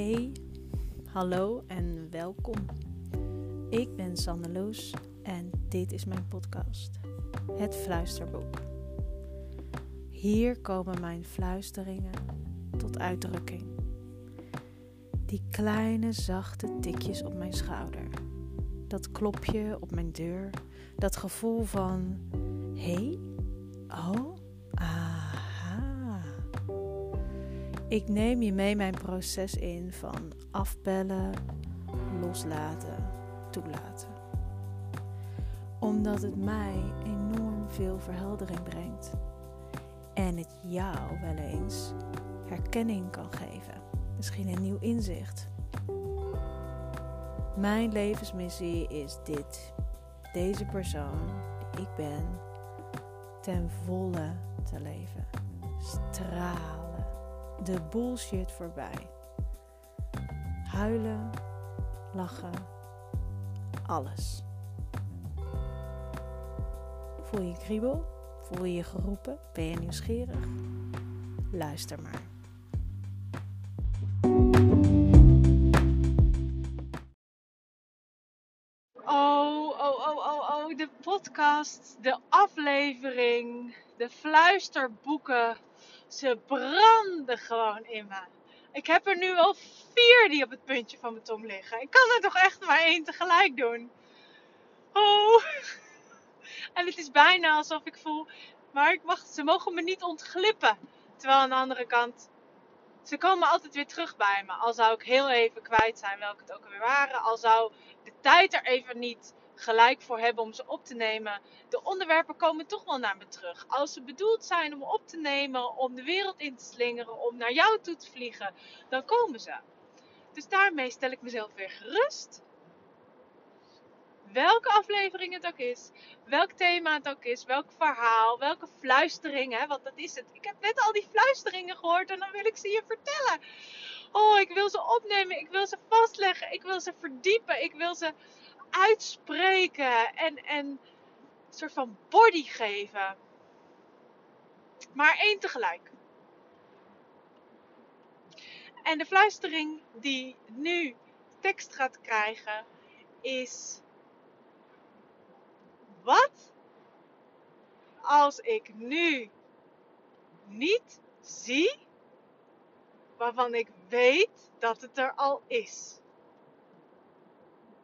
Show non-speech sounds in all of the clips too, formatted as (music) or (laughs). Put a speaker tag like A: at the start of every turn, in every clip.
A: Hey, hallo en welkom. Ik ben Sanne Loos en dit is mijn podcast, Het Fluisterboek. Hier komen mijn fluisteringen tot uitdrukking. Die kleine zachte tikjes op mijn schouder. Dat klopje op mijn deur. Dat gevoel van: hé, hey, oh, aha. Ik neem je mee mijn proces in van afbellen, loslaten, toelaten. Omdat het mij enorm veel verheldering brengt. En het jou wel eens herkenning kan geven. Misschien een nieuw inzicht. Mijn levensmissie is dit. Deze persoon die ik ben, ten volle te leven. Stralen. De bullshit voorbij. Huilen, lachen, alles. Voel je kriebel? Voel je je geroepen? Ben je nieuwsgierig? Luister maar.
B: Oh, oh, oh, oh, oh, de podcast, de aflevering, de fluisterboeken, ze branden gewoon in me. Ik heb er nu al vier die op het puntje van mijn tong liggen. Ik kan er toch echt maar één tegelijk doen. Oh. (laughs) En het is bijna alsof ik voel, maar ik wacht, ze mogen me niet ontglippen. Terwijl aan de andere kant, ze komen altijd weer terug bij me. Al zou ik heel even kwijt zijn welke het ook weer waren. Al zou de tijd er even niet gelijk voor hebben om ze op te nemen. De onderwerpen komen toch wel naar me terug. Als ze bedoeld zijn om op te nemen, om de wereld in te slingeren, om naar jou toe te vliegen, dan komen ze. Dus daarmee stel ik mezelf weer gerust. Welke aflevering het ook is, welk thema het ook is, welk verhaal, welke fluisteringen, want dat is het. Ik heb net al die fluisteringen gehoord en dan wil ik ze je vertellen. Oh, ik wil ze opnemen, ik wil ze vastleggen, ik wil ze verdiepen, ik wil ze uitspreken en, en een soort van body geven. Maar één tegelijk. En de fluistering die nu tekst gaat krijgen is: Wat als ik nu niet zie waarvan ik weet dat het er al is?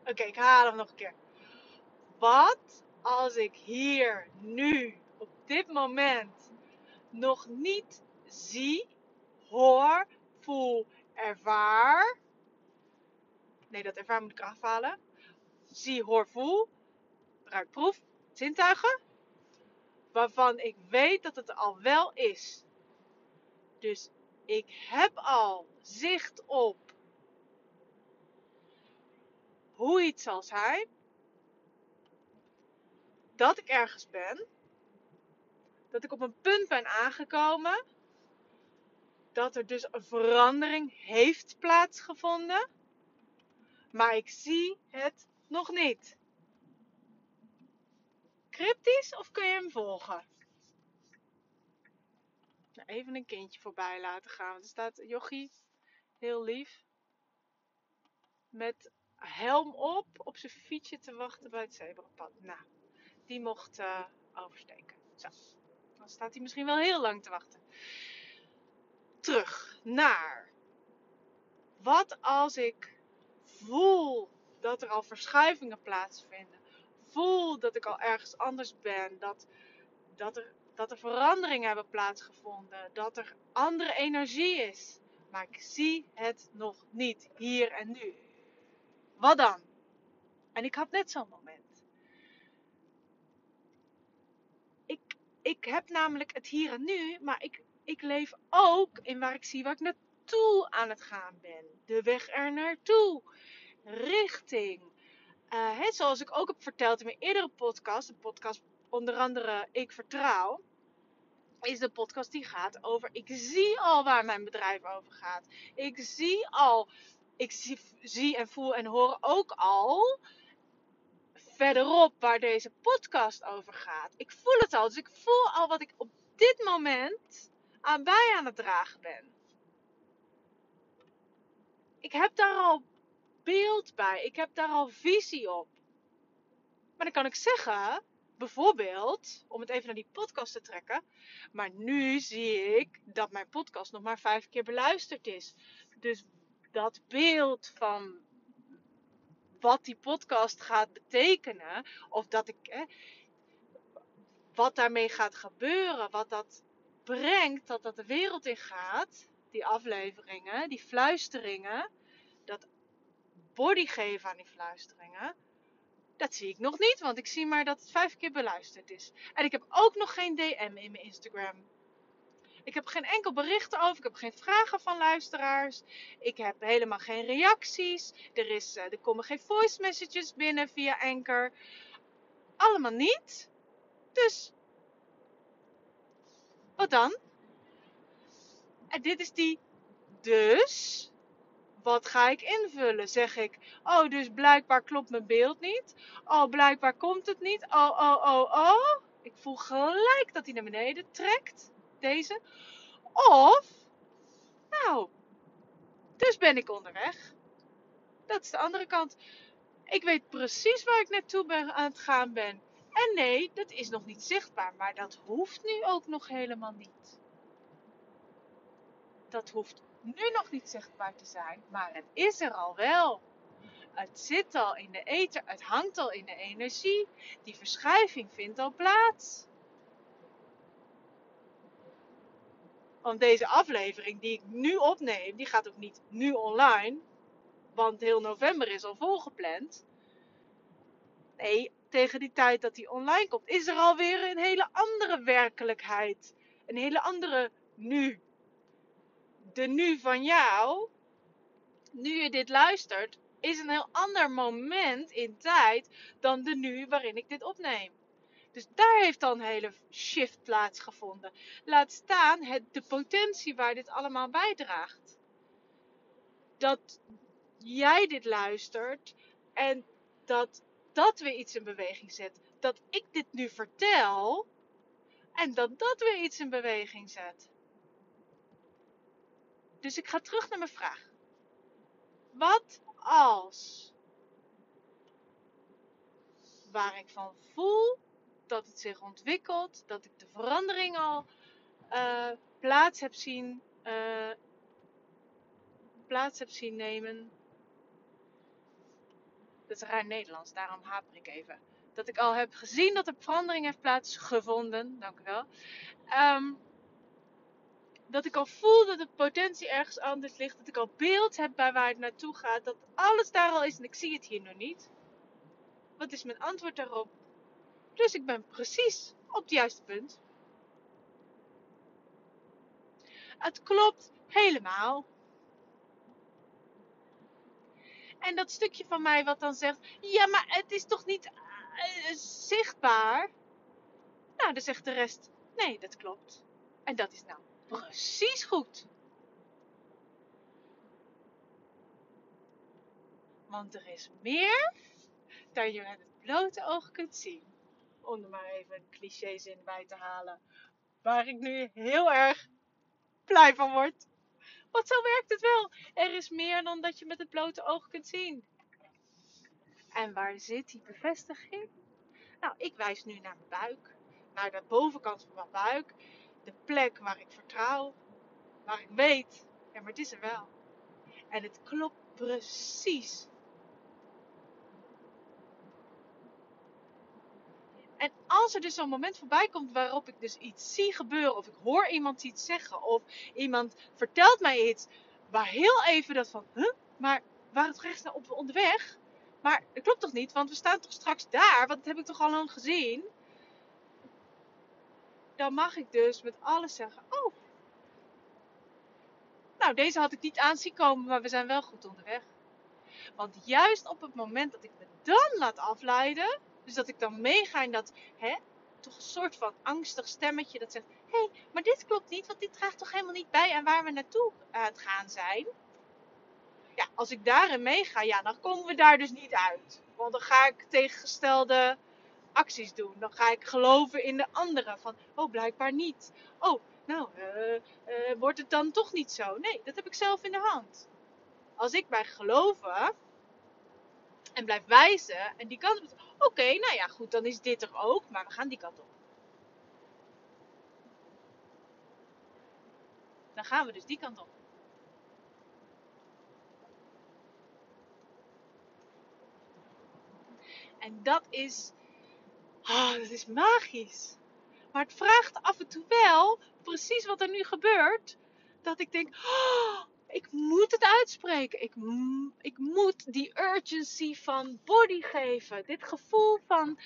B: Oké, ik haal hem nog een keer. Wat als ik hier nu op dit moment nog niet zie, hoor, voel, ervaar. Nee, dat ervaar moet ik afhalen. Zie, hoor, voel. Ruik, proef. Zintuigen. Waarvan ik weet dat het al wel is. Dus ik heb al zicht op hoe iets zal zijn. Dat ik ergens ben. Dat ik op een punt ben aangekomen. Dat er dus een verandering heeft plaatsgevonden. Maar ik zie het nog niet. Cryptisch of kun je hem volgen? Nou, even een kindje voorbij laten gaan. Er staat Jochie, heel lief, met helm op, op zijn fietsje te wachten bij het zebrapad. Nou, die mocht uh, oversteken. Zo, dan staat hij misschien wel heel lang te wachten. Terug naar. Wat als ik voel dat er al verschuivingen plaatsvinden? Voel dat ik al ergens anders ben? Dat, dat, er, dat er veranderingen hebben plaatsgevonden? Dat er andere energie is? Maar ik zie het nog niet hier en nu. Wat dan? En ik had net zo'n moment. Ik, ik heb namelijk het hier en nu, maar ik, ik leef ook in waar ik zie waar ik naartoe aan het gaan ben. De weg er naartoe. Richting. Uh, zoals ik ook heb verteld in mijn eerdere podcast, de podcast onder andere Ik Vertrouw, is de podcast die gaat over ik zie al waar mijn bedrijf over gaat. Ik zie al ik zie, en voel en hoor ook al verderop waar deze podcast over gaat. Ik voel het al. Dus ik voel al wat ik op dit moment aan bij aan het dragen ben. Ik heb daar al beeld bij. Ik heb daar al visie op. Maar dan kan ik zeggen, bijvoorbeeld, om het even naar die podcast te trekken. Maar nu zie ik dat mijn podcast nog maar vijf keer beluisterd is. Dus dat beeld van wat die podcast gaat betekenen, of dat ik, hè, wat daarmee gaat gebeuren, wat dat brengt, dat dat de wereld in gaat, die afleveringen, die fluisteringen, dat body geven aan die fluisteringen, dat zie ik nog niet, want ik zie maar dat het vijf keer beluisterd is. En ik heb ook nog geen DM in mijn Instagram. Ik heb geen enkel bericht over. Ik heb geen vragen van luisteraars. Ik heb helemaal geen reacties. Er, is, uh, er komen geen voice messages binnen via Anchor. Allemaal niet. Dus, wat dan? En dit is die dus. Wat ga ik invullen? Zeg ik, oh, dus blijkbaar klopt mijn beeld niet. Oh, blijkbaar komt het niet. Oh, oh, oh, oh. Ik voel gelijk dat hij naar beneden trekt. Deze. Of, nou, dus ben ik onderweg. Dat is de andere kant. Ik weet precies waar ik naartoe aan het gaan ben. En nee, dat is nog niet zichtbaar, maar dat hoeft nu ook nog helemaal niet. Dat hoeft nu nog niet zichtbaar te zijn, maar het is er al wel. Het zit al in de ether, het hangt al in de energie. Die verschuiving vindt al plaats. Want deze aflevering die ik nu opneem, die gaat ook niet nu online. Want heel november is al volgepland. Nee, tegen die tijd dat die online komt, is er alweer een hele andere werkelijkheid. Een hele andere nu. De nu van jou, nu je dit luistert, is een heel ander moment in tijd dan de nu waarin ik dit opneem. Dus daar heeft dan een hele shift plaatsgevonden. Laat staan het, de potentie waar dit allemaal bijdraagt. Dat jij dit luistert en dat dat weer iets in beweging zet. Dat ik dit nu vertel en dat dat weer iets in beweging zet. Dus ik ga terug naar mijn vraag. Wat als waar ik van voel dat het zich ontwikkelt, dat ik de verandering al uh, plaats heb zien, uh, plaats heb zien nemen. Dat is raar Nederlands, daarom haper ik even. Dat ik al heb gezien dat er verandering heeft plaatsgevonden. Dank u wel. Um, dat ik al voel dat de potentie ergens anders ligt. Dat ik al beeld heb bij waar het naartoe gaat. Dat alles daar al is en ik zie het hier nog niet. Wat is mijn antwoord daarop? Dus ik ben precies op het juiste punt. Het klopt helemaal. En dat stukje van mij wat dan zegt: Ja, maar het is toch niet uh, zichtbaar? Nou, dan zegt de rest: Nee, dat klopt. En dat is nou precies goed. Want er is meer dan je met het blote oog kunt zien om er maar even een clichézin bij te halen. Waar ik nu heel erg blij van word. Want zo werkt het wel. Er is meer dan dat je met het blote oog kunt zien. En waar zit die bevestiging? Nou, ik wijs nu naar mijn buik. Naar de bovenkant van mijn buik. De plek waar ik vertrouw. Waar ik weet. Ja, maar het is er wel. En het klopt precies En als er dus zo'n moment voorbij komt waarop ik dus iets zie gebeuren, of ik hoor iemand iets zeggen, of iemand vertelt mij iets, waar heel even dat van, huh? maar waar het rechts naar op onderweg? Maar dat klopt toch niet, want we staan toch straks daar, want dat heb ik toch al lang gezien? Dan mag ik dus met alles zeggen, oh, nou deze had ik niet aan zien komen, maar we zijn wel goed onderweg. Want juist op het moment dat ik me dan laat afleiden, dus dat ik dan meega in dat, hè, toch een soort van angstig stemmetje dat zegt: hé, hey, maar dit klopt niet, want dit draagt toch helemaal niet bij aan waar we naartoe aan het gaan zijn. Ja, als ik daarin meega, ja, dan komen we daar dus niet uit. Want dan ga ik tegengestelde acties doen. Dan ga ik geloven in de anderen. Van, oh, blijkbaar niet. Oh, nou, uh, uh, wordt het dan toch niet zo? Nee, dat heb ik zelf in de hand. als ik blijf geloven en blijf wijzen en die kant op. Oké, nou ja, goed, dan is dit er ook, maar we gaan die kant op. Dan gaan we dus die kant op. En dat is, oh, dat is magisch. Maar het vraagt af en toe wel, precies wat er nu gebeurt, dat ik denk, oh, ik moet het uitspreken. Ik, ik moet die urgency van body geven. Dit gevoel van,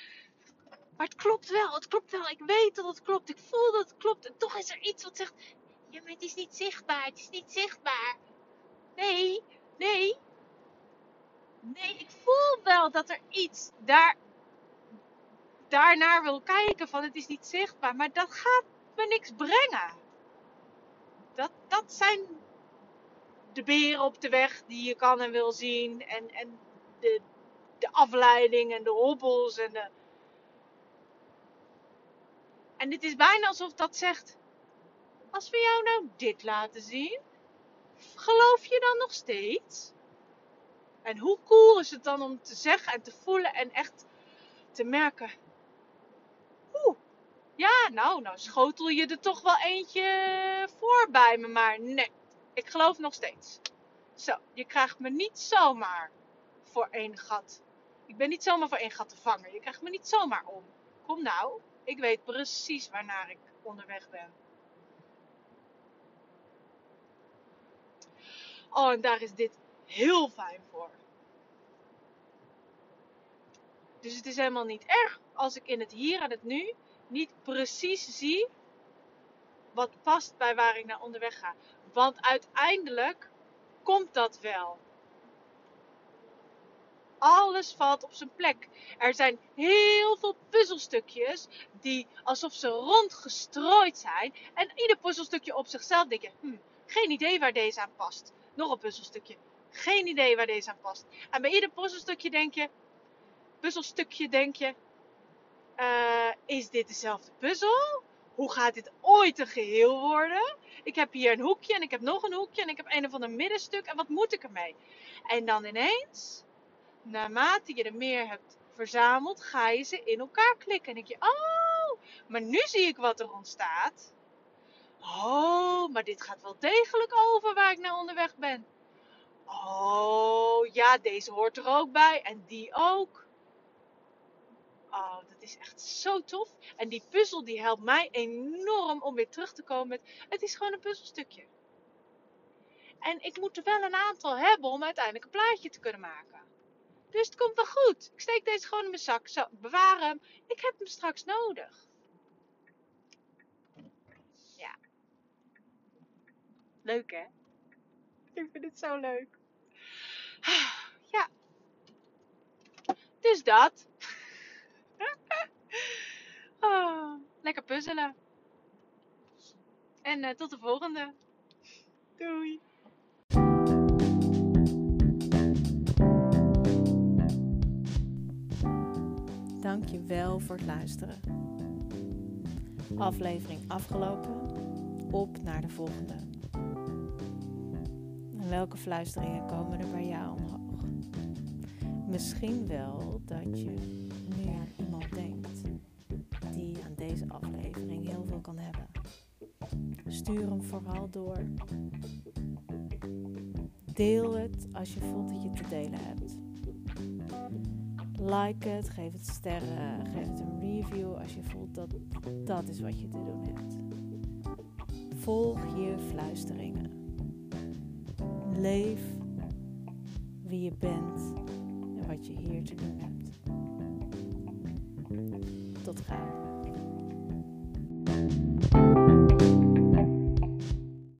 B: maar het klopt wel, het klopt wel. Ik weet dat het klopt, ik voel dat het klopt. En toch is er iets wat zegt, ja, maar het is niet zichtbaar, het is niet zichtbaar. Nee, nee. Nee, ik voel wel dat er iets daar, daarnaar wil kijken van het is niet zichtbaar. Maar dat gaat me niks brengen. Dat, dat zijn de beren op de weg die je kan en wil zien. En, en de, de afleiding en de hobbels. En, de... en het is bijna alsof dat zegt: Als we jou nou dit laten zien, geloof je dan nog steeds? En hoe cool is het dan om te zeggen en te voelen en echt te merken: Oeh, ja, nou, nou schotel je er toch wel eentje voor bij me, maar nee ik geloof nog steeds. Zo, je krijgt me niet zomaar voor één gat. Ik ben niet zomaar voor één gat te vangen. Je krijgt me niet zomaar om. Kom nou, ik weet precies waarnaar ik onderweg ben. Oh, en daar is dit heel fijn voor. Dus het is helemaal niet erg als ik in het hier en het nu niet precies zie wat past bij waar ik naar onderweg ga. Want uiteindelijk komt dat wel. Alles valt op zijn plek. Er zijn heel veel puzzelstukjes die alsof ze rondgestrooid zijn. En ieder puzzelstukje op zichzelf denk je, hm, geen idee waar deze aan past. Nog een puzzelstukje. Geen idee waar deze aan past. En bij ieder puzzelstukje denk je, puzzelstukje denk je, uh, is dit dezelfde puzzel? Hoe gaat dit ooit een geheel worden? Ik heb hier een hoekje en ik heb nog een hoekje en ik heb een of ander middenstuk en wat moet ik ermee? En dan ineens, naarmate je er meer hebt verzameld, ga je ze in elkaar klikken. En denk je, oh, maar nu zie ik wat er ontstaat. Oh, maar dit gaat wel degelijk over waar ik naar onderweg ben. Oh, ja, deze hoort er ook bij en die ook. Oh, dat is echt zo tof. En die puzzel die helpt mij enorm om weer terug te komen met... Het is gewoon een puzzelstukje. En ik moet er wel een aantal hebben om uiteindelijk een plaatje te kunnen maken. Dus het komt wel goed. Ik steek deze gewoon in mijn zak. Zo, bewaar hem. Ik heb hem straks nodig. Ja. Leuk hè? Ik vind het zo leuk. Ja. Dus dat. Oh, (laughs) lekker puzzelen. En uh, tot de volgende. Doei.
A: Dankjewel voor het luisteren. Aflevering afgelopen. Op naar de volgende. En welke fluisteringen komen er bij jou omhoog? Misschien wel dat je deze aflevering heel veel kan hebben. Stuur hem vooral door. Deel het als je voelt dat je te delen hebt. Like het, geef het sterren, geef het een review als je voelt dat dat is wat je te doen hebt. Volg je fluisteringen. Leef wie je bent en wat je hier te doen hebt. Tot gauw.